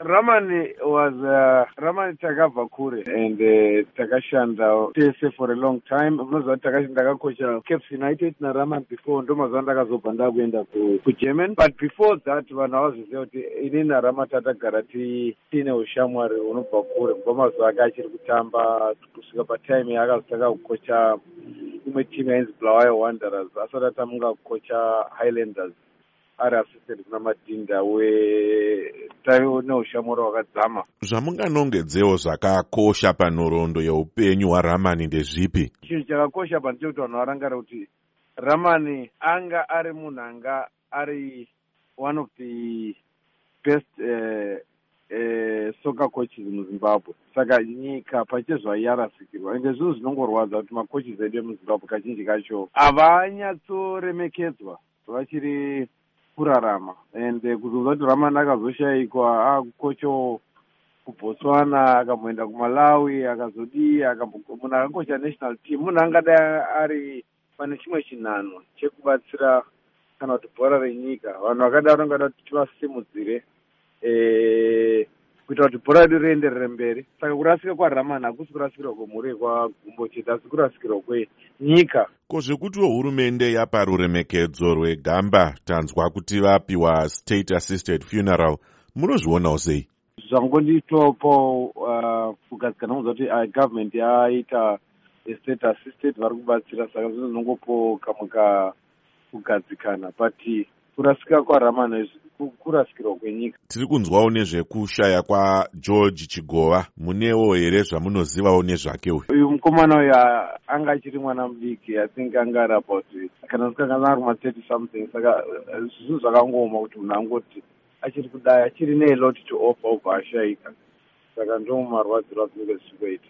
ramani was uh, ramani takabva kure and uh, takashanda tese for a long time. Unoziva kuti ndakakocha caps united naramani before ndo mazuva ndakazobva ndakuenda kugerman but before that vanhu havazoziva kuti ini narama tatagara tiine ushamwari unobva kure. Kubva mazuva ake achiri kutamba kusvika patime yaakazotaka kukocha imwe timu yainzi blawayo wanderers. Asati atamunga kukocha highlanders ari assistant kuna madhinda wetaivo neushamwari hwakadzama zvamunganongedzewo zvakakosha panhoroondo yeupenyu hwaramani ndezvipi? Chinhu chakakosha pandechekuti vanhu varangara kuti ramani anga ari munhu anga ari one of the best uh, uh, soccer coaches muzimbabwe. Saka nyika pachezva yarasikirwa ende zvinhu zvinongorwadza kuti macoaches edu emuzimbabwe kazhinji kacho havanyatsoremekedzwa vachiri kurarama. And eh, kuzonza kuti ramani akazoshayikwa akukocho kubotswana akamboenda kumalawi akazodii munhu akakosha national team. Munhu angadai ari pane chimwe chinhanho chekubatsira kana kuti bhora renyika. Vanhu vakadaro angada kuti tivasimudzire kuita kuti bhora redu rienderere mberi. Saka kurasika kwaramani hakusi kurasikirwa kwemhuri kwagumbo chete asi kurasikirwa kwenyika. Ko zvekutiwo hurumende yapa ruremekedzo rwegamba tanzwa kuti vapiwa state assisted funeral munozvionawo sei? Zvangonditopo uh, kugadzikana muza kuti government yaita estate assisted vari kubatsira saka zvino zvinongopo kamwe kakugadzikana but kurasika kwaramani kurasikirwa kwenyika. Tiri kunzwawo nezvekushaya kwageorge chigova munewo here zvamunozivawo nezvake uyu? Uyu mukomana uyu anga achiri mwana mudiki athink anga ari about kana sikangana ari ma30 something saka zvinhu zvakangooma kuti munhu angoti achiri kudai achiri neelot to offer ubva ashayika saka ndo marwadziro azvinenge zvichikoita